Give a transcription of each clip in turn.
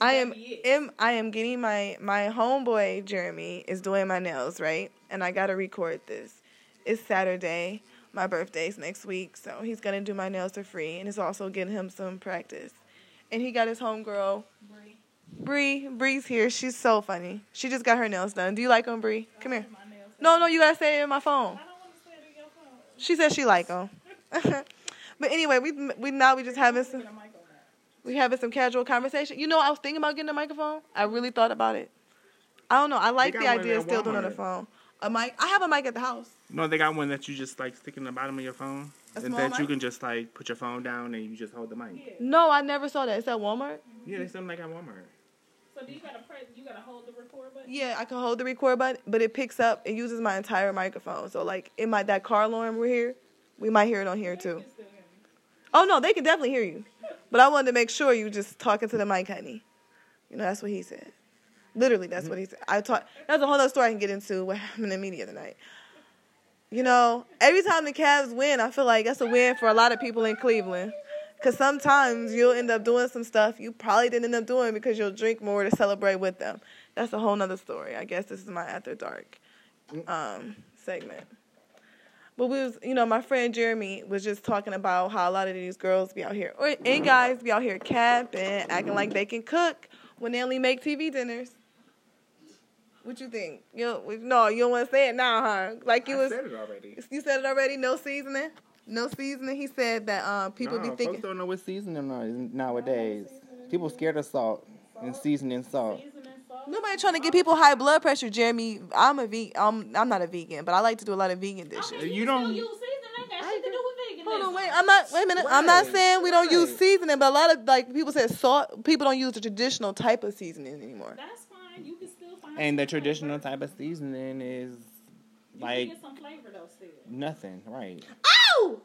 I am, am I am getting my my homeboy Jeremy is doing my nails right, and I gotta record this. It's Saturday. My birthday's next week, so he's gonna do my nails for free, and it's also getting him some practice. And he got his homegirl, Bree. Bree, Bree's here. She's so funny. She just got her nails done. Do you like them, Bree? Come here. No, no, you gotta say it in my phone. She said she like them. but anyway, we we now we just having some we having some casual conversation. You know, I was thinking about getting a microphone. I really thought about it. I don't know. I like the idea of still doing it on the phone. A mic. I have a mic at the house. No, they got one that you just like stick in the bottom of your phone, A and small that you can just like put your phone down and you just hold the mic. No, I never saw that. It's at Walmart. Yeah, they something like at Walmart. So do you gotta press? You gotta hold the record button. Yeah, I can hold the record button, but it picks up. It uses my entire microphone. So like in my that car alarm we're here, we might hear it on here too. Oh no, they can definitely hear you. But I wanted to make sure you just talking to the mic, honey. You know that's what he said. Literally, that's what he said. I taught. That's a whole other story I can get into. What happened in the media tonight. You know, every time the Cavs win, I feel like that's a win for a lot of people in Cleveland. Cause sometimes you'll end up doing some stuff you probably didn't end up doing because you'll drink more to celebrate with them. That's a whole nother story. I guess this is my after dark um, segment. But we was, you know, my friend Jeremy was just talking about how a lot of these girls be out here, or and guys be out here camping, acting like they can cook when they only make TV dinners. What you think? You no, you don't want to say it now, huh? Like you I was, said it already. you said it already. No seasoning, no seasoning. He said that um, people no, be thinking. folks don't know what seasoning is nowadays. People scared of salt and seasoning salt. Seasoning salt. Nobody trying to get people high blood pressure, Jeremy. I'm a vegan. I'm, I'm not a vegan, but I like to do a lot of vegan dishes. Okay, You you don't- don't use seasoning. Ain't got shit to do with vegan. Hold on, wait. I'm not. Wait a minute. I'm not saying we don't use seasoning, but a lot of like people say salt. People don't use the traditional type of seasoning anymore. That's fine. You can still find. And the some traditional type of seasoning is You like can get some flavor though. Still, nothing, right? Oh.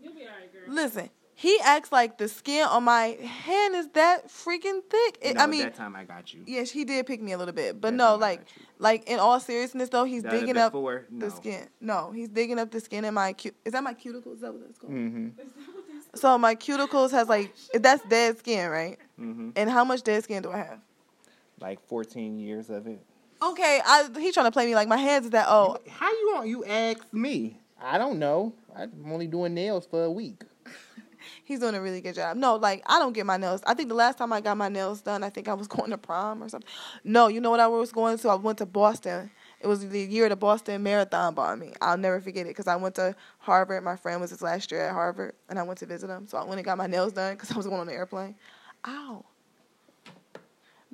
you'll be alright, girl. Listen, he acts like the skin on my hand is that freaking thick. It, no, I mean, that time I got you. yes, he did pick me a little bit, but That no, like, like in all seriousness though, he's The digging up before, the skin. No, he's digging up the skin in my cu- Is that my cuticles? Is that what that's called? Mm-hmm. So my cuticles has like that's dead skin, right? Mm-hmm. And how much dead skin do I have? Like 14 years of it. Okay, I he trying to play me like my hands is that oh How you want? You ask me. I don't know. I'm only doing nails for a week. he's doing a really good job. No, like I don't get my nails. I think the last time I got my nails done, I think I was going to prom or something. No, you know what I was going to? I went to Boston. It was the year the Boston Marathon bought me. I'll never forget it because I went to Harvard. My friend was his last year at Harvard, and I went to visit him. So I went and got my nails done because I was going on the airplane. Ow.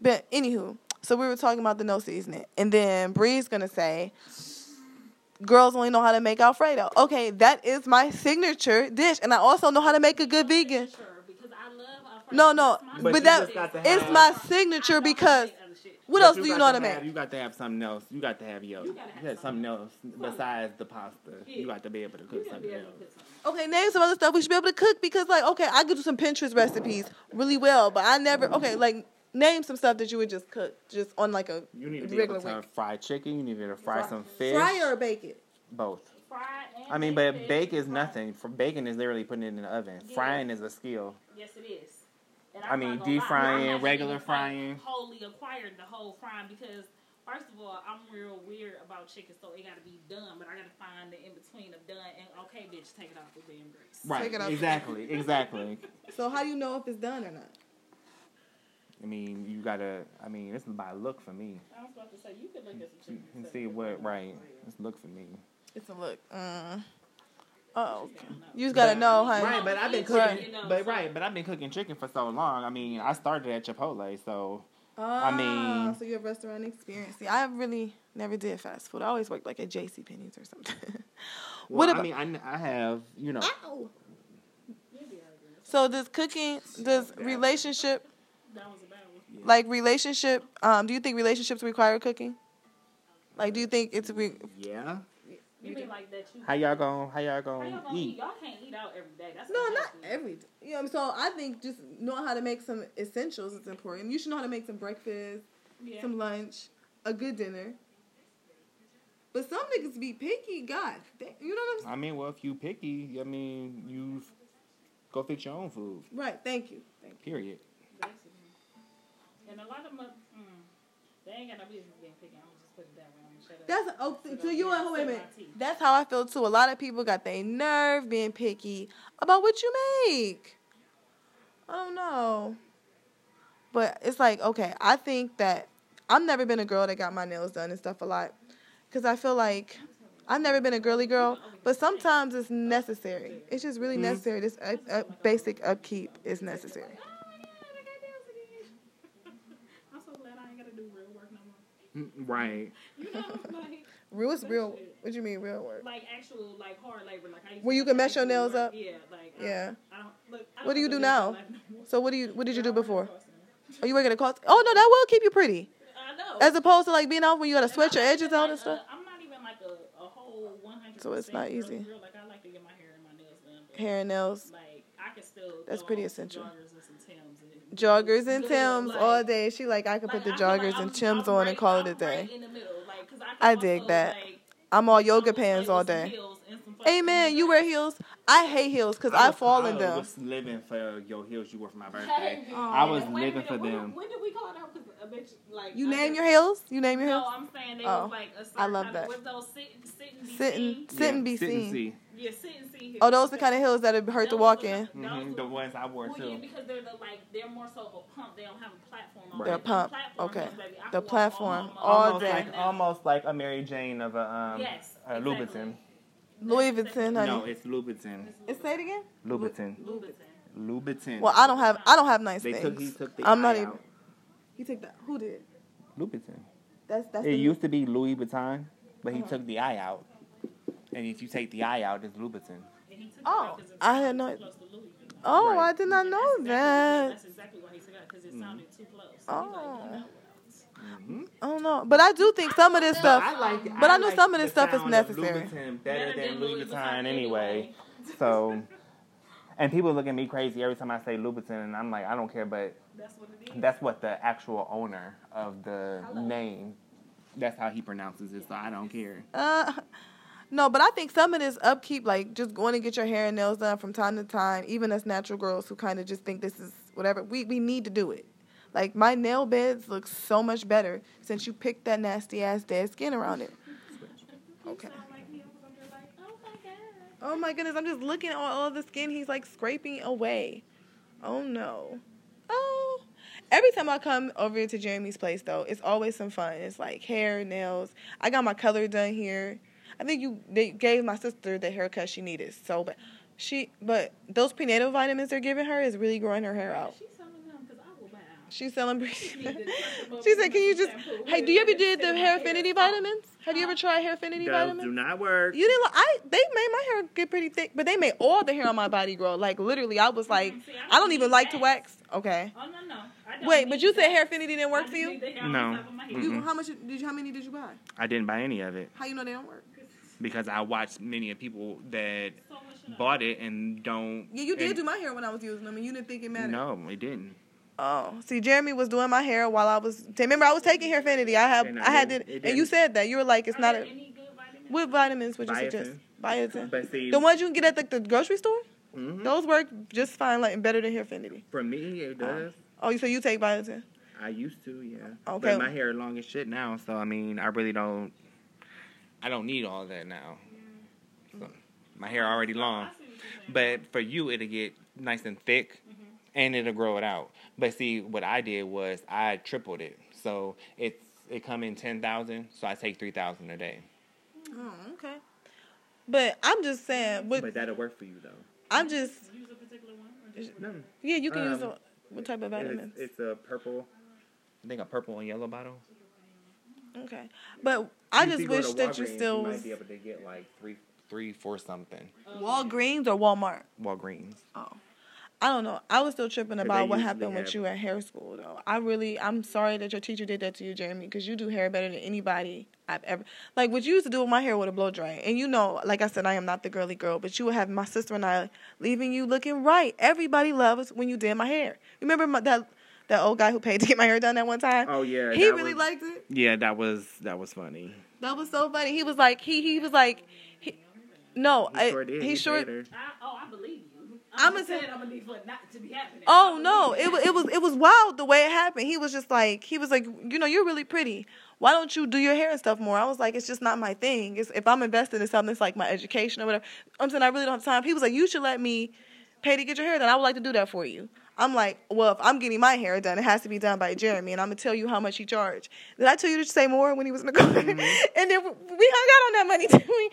But anywho, so we were talking about the no seasoning, and then Bree's gonna say, "Girls only know how to make Alfredo." Okay, that is my signature dish, and I also know how to make a good vegan. Sure, because I love Alfredo. No, no, but, But you that just got to it's my signature because make other shit. what But else do you know how to have- make? You got to have something else. You got to have your. You You, gotta have something else besides the pasta. Yeah. You got to be able to cook something else. cook. Okay, name some other stuff we should be able to cook because, like, okay, I could do some Pinterest recipes really well, but I never. Okay, like, name some stuff that you would just cook just on like a You need to be regular able to week. fry chicken. You need to be able to fry Fry- some fish. Fry or bake it. Both. Fried and I mean, baked but fish, bake is nothing. For bacon is literally putting it in the oven. Yeah. Frying is a skill. Yes, it is. And I I'm mean, not gonna deep frying, I haven't regular even, like, frying. Wholly acquired the whole frying because first of all, I'm real weird about chicken, so it got to be done. But I got to find the in between of done and okay, bitch, take it off the damn grease. Right. Take it out. Exactly. Exactly. So how do you know if it's done or not? I mean, you gotta. I mean, this is by look for me. I was about to say you could look at some chicken And and see what right. Let's look for me. It's a look. Uh, oh, okay. You just gotta know, honey. Right, but I've been cooking. You But right, but I've been cooking chicken for so long. I mean, I started at Chipotle, so Oh, I mean- so you have restaurant experience. See, I really never did fast food. I always worked like at J.C. Penney's or something. well, what I about? mean, I, I have you know. Ow. You'll be alright, girl. So does cooking, does relationship, That was a bad one. Like relationship, um, do you think relationships require cooking? Like, do you think it's re- Yeah. You mean like that? You How y'all gonna How y'all How gonna y'all gonna eat? eat? Y'all can't eat out every day. That's no, not every day. every. You know, so I think just knowing how to make some essentials is important. You should know how to make some breakfast, Yeah. some lunch, a good dinner. But some niggas be picky. God, they, you know what I'm saying? I mean, well, if you picky, I mean, you go fix your own food. Right. Thank you. Thank you. Period. Basically. And a lot of them, mm, they ain't got no business being picky. I'm gonna just put it that way. I'm gonna shut up. That's oh, Sit so you and wait a minute. That's how I feel too. A lot of people got their nerve being picky about what you make. I don't know. But it's like, okay, I think that I've never been a girl that got my nails done and stuff a lot. Because I feel like I've never been a girly girl, but sometimes it's necessary. It's just really necessary. This uh, uh, basic upkeep is necessary. Oh my God, I got nails again. I'm so glad I ain't gotta do real work no more. Mm, Mm, right. You know, like Real is real. What do you mean real work? like actual like hard labor. Like I used Where to you can do mess your nails work. up? Yeah, like I, Yeah. I don't look. I What do you do now? my life no more. So what do you what did you do before? work for customers. Oh, you work at a call? Oh no, that will keep you pretty. I know. As opposed to like being off when you gotta And sweat your edges even out like and stuff. A, I'm not even like a, a whole 100. So it's not easy. Girl. Like I like to get my hair and my nails done. Hair and nails, Like I can still. That's pretty on some essential. Joggers and some Timbs. And joggers and good, Tims like- all day. She like I could put like, the I feel like joggers and Tims on right- and call it a I'm day. right the middle, I, I dig also, that. Like, I'm all yoga pants all day. heels and some fucking Amen. You wear heels? I hate heels because I, was- fall in them. I them. was living for your heels you wore for my birthday. Hey, I was wait living minute, for when, them. When did we call it out? 'Cause a bitch, like You I name just- your heels? You name your No, heels? I'm saying they Oh, was like a certain I love kind that. Of, with those sit, sit and be Sitting, seen. sit and be sit and seen. see. Yeah, sit and see heels. Oh, those are the kind of heels that hurt to Those walk are in. the- those hmm are- The ones I wore Well, yeah, too. because they're the like they're more so of a pump. They don't have a platform. On Right. it. They're The pump. platform Okay. heels, baby, I The can walk platform all, all almost day. like almost like a Mary Jane of a um Yes, a exactly. Louboutin. Louis Vuitton, honey. No, it's Louboutin. It's say it again. Louboutin. Louboutin. Louboutin. Well, I don't have I don't have nice they took he things. took the I'm not eye even. out. He took that. Who did? Louboutin. That's that's. It the- used to be Louis Vuitton, but he Uh-huh. took the eye out. And if you take the eye out, it's Louboutin. And he took it Oh, out 'cause it I had no- too close to Louis Vuitton. Oh, Right. I did not know That's exactly- that. That's exactly why he took it because it sounded too close. So Oh. I don't know, but I do think some of this stuff. I like, But I know like some of this stuff is necessary. Louboutin better than Louis Vuitton anyway. So, and people look at me crazy every time I say Louboutin, and I'm like, I don't care, but That's what it is. that's what the actual owner of the name. That's how he pronounces it, so I don't care. Uh, no, but I think some of this upkeep, like just going to get your hair and nails done from time to time, even us natural girls who kind of just think this is whatever, we, we need to do it. Like my nail beds look so much better since you picked that nasty ass dead skin around it. Okay. Oh my goodness, I'm just looking at all the skin he's like scraping away. Oh no. Oh. Every time I come over to Jeremy's place though, it's always some fun. It's like hair, nails. I got my color done here. I think you they gave my sister the haircut she needed so bad. She but those prenatal vitamins they're giving her is really growing her hair out. She's selling them because I will buy out. She's selling. She need to talk about she said, "Can you just? Hey, do you ever did the in hair hair. affinity vitamins? Have you ever tried Hairfinity Those vitamins? do not work. You didn't. li- I they made my hair get pretty thick, but they made all the hair on my body grow. Like literally, I was mm-hmm. like, See, I don't need even like to wax. wax. Okay. Oh no no. Wait, but you said that. Hairfinity didn't work for you. need the hair on No. the top of my head. You how much did you? How many did you buy? I didn't buy any of it How you know they don't work? because I watched many of people that So bought it and don't. Yeah, you did and- do my hair when I was using them, and you didn't think it mattered. No, it didn't. Oh, see, Jeremy was doing my hair while I was. Remember, I was taking Hairfinity. I have, I had it- it, it and you said that you were like, it's Are not a. any good vitamins? What vitamins would you suggest? Biotin. But see, The ones you can get at like the grocery store. mhm, Those work just fine, like better than Hairfinity. for me it does. Oh, so you take biotin? I used to, yeah. Okay. But my hair is long as shit now, so I mean, I really don't. I don't need all that now. So, my hair already long, I see what you're saying. but for you it'll get nice and thick, and it'll grow it out. But see, what I did was I tripled it, so it's it come in ten thousand, so I take three thousand a day. Oh, okay. But I'm just saying, but But that'll work for you though. I'm just use a particular one. No, yeah. You can use Um, a, what type of vitamins? it's, it's a purple. I think a purple and yellow bottle. Okay, but I If just wish that you Walgreens, still You might be able to get like three, three, four something. Walgreens or Walmart. Walgreens. Oh, I don't know. I was still tripping about what happened with have- you at hair school, though. I really, I'm sorry that your teacher did that to you, Jeremy, because you do hair better than anybody I've ever. Like what you used to do with my hair with a blow dryer, and you know, like I said, I am not the girly girl, but you would have my sister and I leaving you looking right. Everybody loves when you did my hair. You remember my, that that old guy who paid to get my hair done that one time? Oh yeah. he really was- liked it. Yeah, that was that was funny. That was so funny. He was like, he he was like, he, no, He I, sure did. he He sure. I, oh, I believe you. I'm say- say I'm gonna need for it not to be happening. Oh no, it was it was it was wild the way it happened. He was just like he was like, you know, you're really pretty. Why don't you do your hair and stuff more? I was like, it's just not my thing. It's, if I'm invested in something, it's like my education or whatever. I'm saying I really don't have time. He was like, you should let me pay to get your hair done. I would like to do that for you. I'm like, well, if I'm getting my hair done, it has to be done by Jeremy, and I'm gonna tell you how much he charged. Did I tell you to say more when he was in the car? Mm-hmm. and then we hung out on that money too.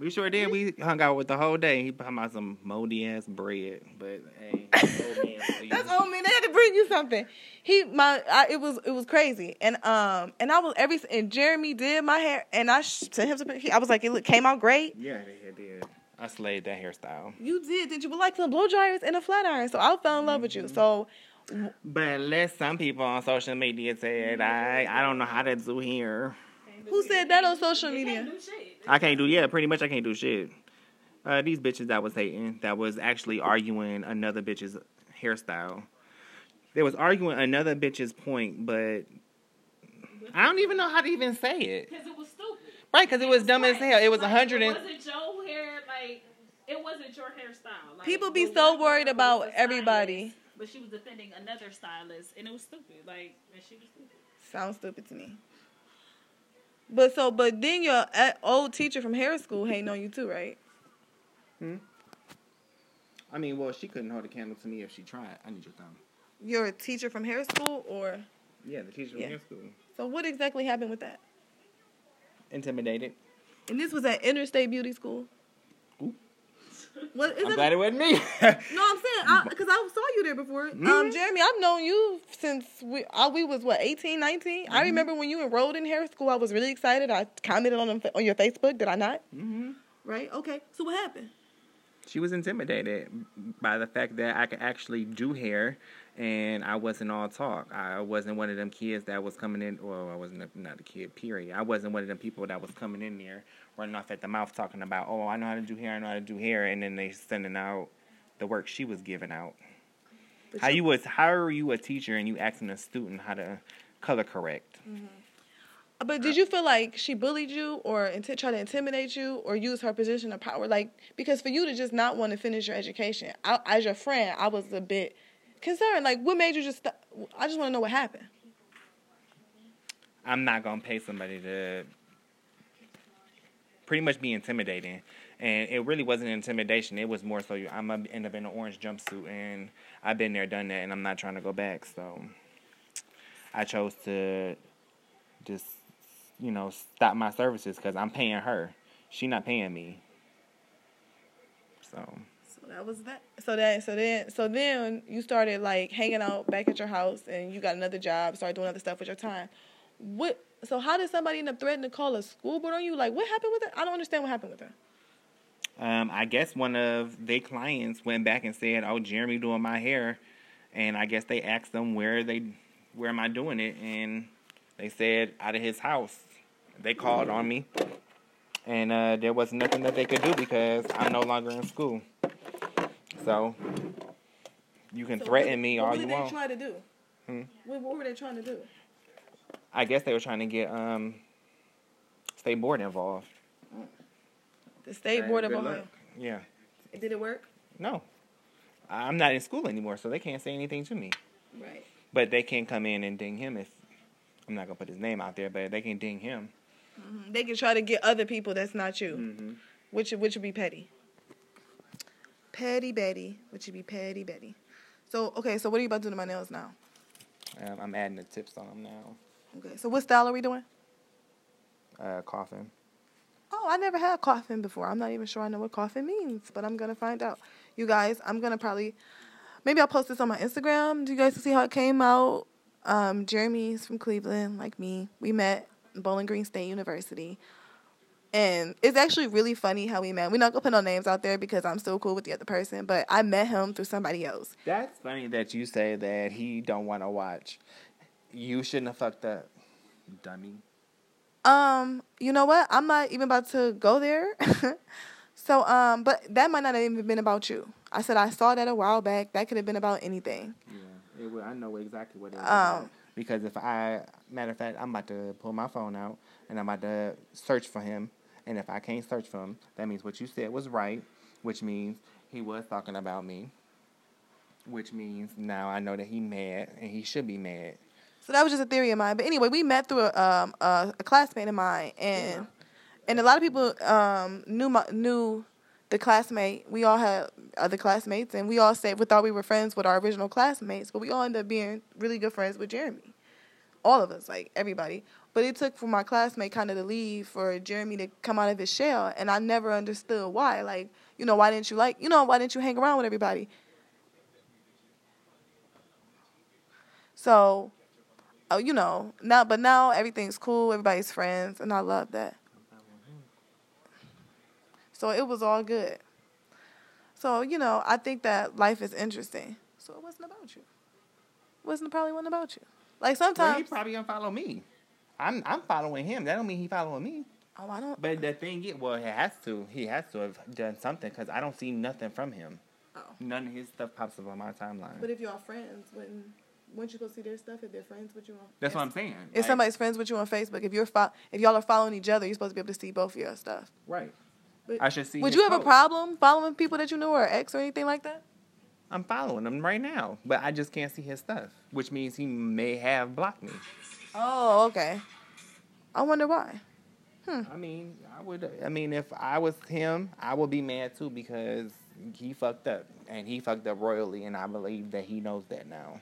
We- We sure did. We hung out with the whole day. He talking about some moldy ass bread, but hey, old man, That's old man. They had to bring you something. He my I, it was it was crazy, and um and I was every and Jeremy did my hair, and I sent him some. he- I was like, it look, came out great. Yeah, they did. I slayed that hairstyle. You did, did you? But like some blow dryers and a flat iron, so I fell in love with you. So But unless some people on social media said I I don't know how to do hair. who said that on social You media? Can't do shit. I can't do yeah, pretty much I can't do shit. Uh, these bitches that was hating, that was actually arguing another bitch's hairstyle. They was arguing another bitch's point, but I don't even know how to even say it. Because it was stupid. Right, because it was dumb as hell. It was a Like, hundred It and wasn't your hair, like, it wasn't your hairstyle. Like, People be so worried about was everybody. stylist, But she was defending another stylist, and it was stupid. Like, and she was stupid. Sounds stupid to me. But so, but then your uh, old teacher from hair school hating on you too, right? Hmm. I mean, well, she couldn't hold a candle to me if she tried. I need your thumb. You're a teacher from hair school, or Yeah, the teacher Yeah. from hair school. so? What exactly happened with that? Intimidated. And this was at Inner State Beauty School. What is I'm it? glad it wasn't me. No, I'm saying because I, saw you there before. Um, Mhm. Jeremy, I've known you since we uh, we was what 18, 19? Mm-hmm. I remember when you enrolled in hair school. I was really excited. I commented on them, on your Facebook. Did I not? Mm-hmm. Right. Okay. So what happened? She was intimidated by the fact that I could actually do hair, and I wasn't all talk. I wasn't one of them kids that was coming in. Well, I wasn't a, not a kid. Period. I wasn't one of them people that was coming in there running off at the mouth talking about, oh, I know how to do hair. I know how to do hair, and then they sending out the work she was giving out. But How you was how are you a teacher and you asking a student how to color correct? Mm-hmm. But did you feel like she bullied you, or inti- try to intimidate you, or use her position of power? Like because for you to just not want to finish your education, I, as your friend, I was a bit concerned. Like, what made you just? Stop? I just want to know what happened. I'm not gonna pay somebody to pretty much be intimidating. And it really wasn't intimidation. It was more so you, I'm gonna end up in an orange jumpsuit, and I've been there, done that, and I'm not trying to go back. So I chose to just, you know, stop my services because I'm paying her. She not paying me. So So that was that. So that so then so then you started like hanging out back at your house, and you got another job, started doing other stuff with your time. What? So how did somebody end up threatening to call a school board on you? Like what happened with it? I don't understand what happened with her. Um, I guess one of their clients went back and said, "Oh, Jeremy doing my hair," and I guess they asked them where they, where am I doing it, and they said out of his house. They called on me, and uh, there was nothing that they could do because I'm no longer in school. So you can So threaten what, me what all did you they want. try to do? Hmm? What, what were they trying to do? I guess they were trying to get um, state board involved. The state board of Ohio. luck. Yeah. Did it work? No, I'm not in school anymore, so they can't say anything to me. Right. But they can come in and ding him if I'm not gonna put his name out there, but they can ding him. Mhm. They can try to get other people that's not you, Mm-hmm. which which would be petty. Petty Betty, which would be petty Betty. So okay, so what are you about to do to my nails now? Um, I'm adding the tips on them now. Okay, so what style are we doing? Uh, coffin. Oh, I never had coffin before. I'm not even sure I know what coffin means, but I'm gonna find out. You guys, I'm gonna probably maybe I'll post this on my Instagram. Do you guys see how it came out? Um, Jeremy's from Cleveland, like me. We met Bowling Green State University. And it's actually really funny how we met. We're not gonna put no names out there because I'm still cool with the other person, but I met him through somebody else. That's funny that you say that he don't want to watch. You shouldn't have fucked up, dummy. Um, you know what? I'm not even about to go there. so, um, but that might not have even been about you. I said I saw that a while back. That could have been about anything. Yeah, it would, I know exactly what it is. Um, because if I, matter of fact, I'm about to pull my phone out and I'm about to search for him. And if I can't search for him, that means what you said was right, which means he was talking about me. Which means now I know that he mad and he should be mad. So that was just a theory of mine. But anyway, we met through a um a, a classmate of mine, and and a lot of people um knew my knew the classmate. We all had other classmates, and we all said we thought we were friends with our original classmates, but we all ended up being really good friends with Jeremy. All of us, like everybody. But it took for my classmate kind of to leave for Jeremy to come out of his shell, and I never understood why. Like, you know, why didn't you like, you know, why didn't you hang around with everybody? So, oh, you know, now, but now everything's cool, everybody's friends, and I love that. So it was all good. So, you know, I think that life is interesting. So it wasn't about you. It wasn't probably wasn't about you. Like sometimes Well, he probably unfollow me. I'm I'm following him. That don't mean he following me. oh, I don't. But the thing is, well, he has to. He has to have done something because I don't see nothing from him. Oh. None of his stuff pops up on my timeline. But if y'all friends, when when you supposed to see their stuff, if they're friends with you on, That's what I'm saying. If Like, somebody's friends with you on Facebook, if you're fo- if y'all are following each other, you're supposed to be able to see both of your stuff. right, But I should see. would you have a problem following people that you know or ex or anything like that? I'm following him right now, but I just can't see his stuff, which means he may have blocked me. Oh, okay. I wonder why. Hmm. I mean, I would. I mean, if I was him, I would be mad too because he fucked up, and he fucked up royally, and I believe that he knows that now,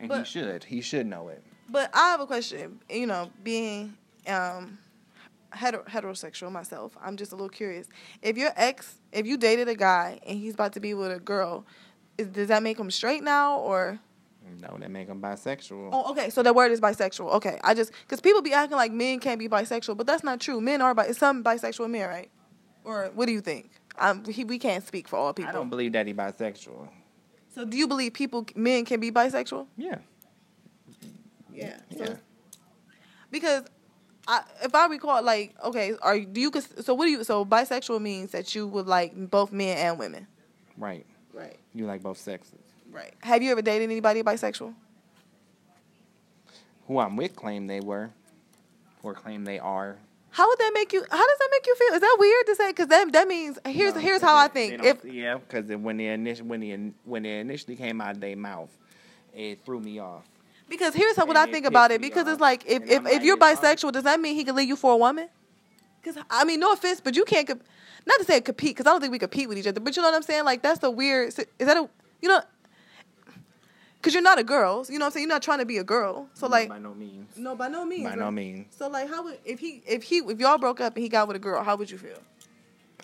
and he should. He should know it. But I have a question. You know, being um, hetero- heterosexual myself, I'm just a little curious. If your ex, if you dated a guy and he's about to be with a girl, is, does that make him straight now or? No, that make him bisexual. Oh, okay. So the word is bisexual. Okay, I just because people be acting like men can't be bisexual, but that's not true. Men are bi. Some bisexual men, right? Or what do you think? Um, he, we can't speak for all people. I don't believe that he bisexual. So do you believe people, men can be bisexual? Yeah, Yeah. yeah. Because I, if I recall, like, okay, are do you? So what do you? So bisexual means that you would like both men and women. Right. Right. You like both sexes. Right. Have you ever dated anybody bisexual? Who I'm with claim they were, or claim they are. How would that make you? How does that make you feel? Is that weird to say? Because that that means here's No, here's how I think. If yeah, because when they initially when they when they initially came out of their mouth, it threw me off. because here's how what And I think about it. Because it's like if And if, I'm if you're bisexual, does that mean he can leave you for a woman? Because I mean, no offense, but you can't. comp- Not to say compete, because I don't think we compete with each other. But you know what I'm saying? Like that's the weird. Is that a you know? Because you're not a girl. You know what I'm saying? You're not trying to be a girl. So like, by no means. no, by no means. By no right? means. So like, how would if he if he if y'all broke up and he got with a girl, how would you feel?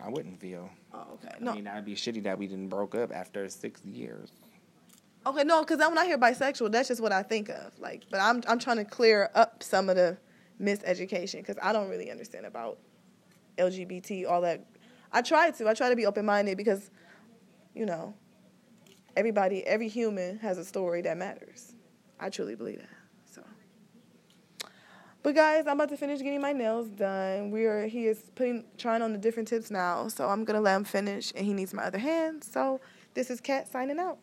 I wouldn't feel. Oh, okay. I No, mean, that'd be shitty that we didn't broke up after six years. okay, no, because when I hear bisexual, that's just what I think of. Like, but I'm I'm trying to clear up some of the miseducation because I don't really understand about LGBT all that. I try to. I try to be open minded because, you know, everybody, every human has a story that matters. I truly believe that. So. But guys, I'm about to finish getting my nails done. We are he is putting trying on the different tips now, so I'm gonna let him finish, and he needs my other hand. So this is Kat signing out.